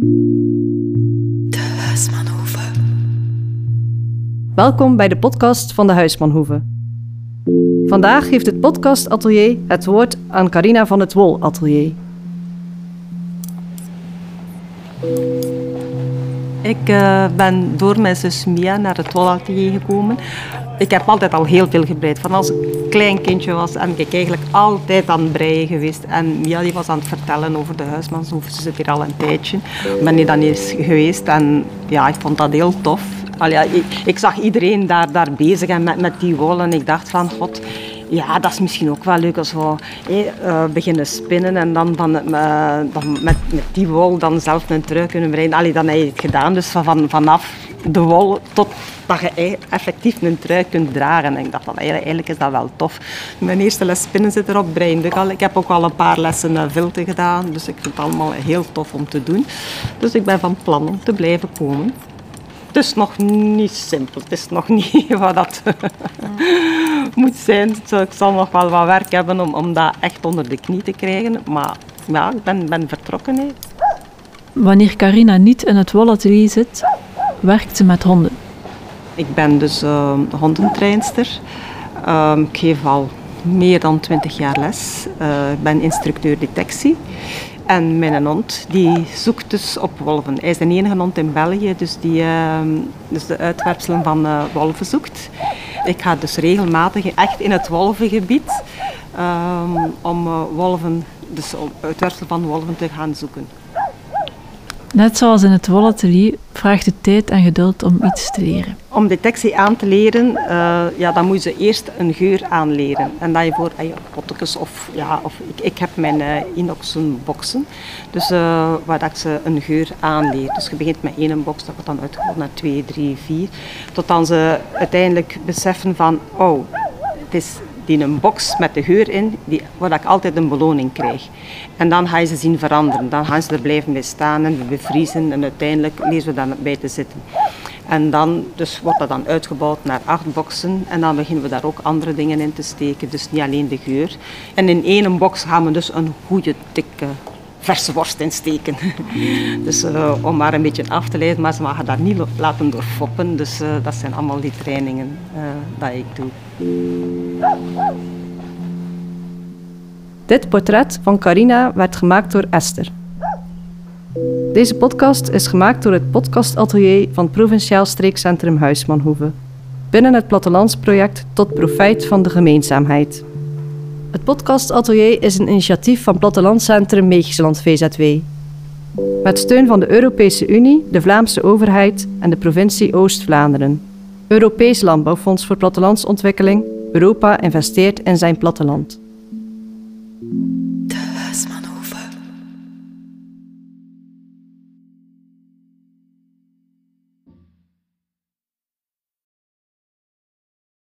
De Huismanhoeve. Welkom bij de podcast van de Huismanhoeve. Vandaag geeft het podcastatelier het woord aan Carina van het Wol Atelier. Ik uh, ben door mijn zus Mia naar het wolatelier gekomen. Ik heb altijd al heel veel gebreid. Van als ik klein kindje was en ik eigenlijk altijd aan het breien geweest. En Mia die was aan het vertellen over de huismanshoeve. Ze zit hier al een tijdje. Ben hier dan eens geweest en ja, ik vond dat heel tof. Al ja, ik, ik, zag iedereen daar, daar bezig en met, met die wol en ik dacht van god, ja, dat is misschien ook wel leuk als we eh, beginnen spinnen en dan, van, uh, dan met, met die wol dan zelf een trui kunnen breien. Allee, dan heb je het gedaan, dus van, vanaf de wol tot dat je effectief een trui kunt dragen. En ik dacht van eigenlijk is dat wel tof. Mijn eerste les spinnen zit erop, brein ik heb ook al een paar lessen uh, vilten gedaan, dus ik vind het allemaal heel tof om te doen. Dus ik ben van plan om te blijven komen. Het is nog niet simpel. Het is nog niet wat dat moet zijn. Ik zal nog wel wat werk hebben om, om dat echt onder de knie te krijgen. Maar ja, ik ben, ben vertrokken. Wanneer Carina niet in het wolatelier zit, werkt ze met honden. Ik ben dus uh, hondentrainster. Uh, ik geef al meer dan 20 jaar les. Uh, ik ben instructeur detectie. En mijn hond die zoekt dus op wolven. Hij is de enige hond in België dus die uh, dus de uitwerpselen van uh, wolven zoekt. Ik ga dus regelmatig echt in het wolvengebied um, om uh, wolven, dus om uitwerpselen van wolven te gaan zoeken. Net zoals in het wolatelier vraagt het tijd en geduld om iets te leren. Om detectie aan te leren, uh, ja, dan moet je eerst een geur aanleren. En dat je voor of, ja, of ik, ik heb mijn uh, inoxen boxen, dus uh, waar dat ik ze een geur aanleer. Dus je begint met één box, dat wordt dan uitgevoerd naar twee, drie, vier, tot dan ze uiteindelijk beseffen van, oh, het is die een box met de geur in, die, waar ik altijd een beloning krijg. En dan ga je ze zien veranderen. Dan gaan ze er blijven bij staan en bevriezen en uiteindelijk lezen we dan bij te zitten. En dan dus wordt dat dan uitgebouwd naar acht boxen en dan beginnen we daar ook andere dingen in te steken. Dus niet alleen de geur. En in één box gaan we dus een goede, dikke verse worst in steken. dus uh, om maar een beetje af te leiden, maar ze mogen dat niet laten doorfoppen. Dus uh, dat zijn allemaal die trainingen uh, dat ik doe. Dit portret van Carina werd gemaakt door Esther. Deze podcast is gemaakt door het podcastatelier van Provinciaal Streekcentrum Huismanhoeve. Binnen het plattelandsproject Tot Profijt van de Gemeenzaamheid. Het podcastatelier is een initiatief van Plattelandscentrum Meegesland VZW. Met steun van de Europese Unie, de Vlaamse overheid en de provincie Oost-Vlaanderen. Europees Landbouwfonds voor Plattelandsontwikkeling. Europa investeert in zijn platteland.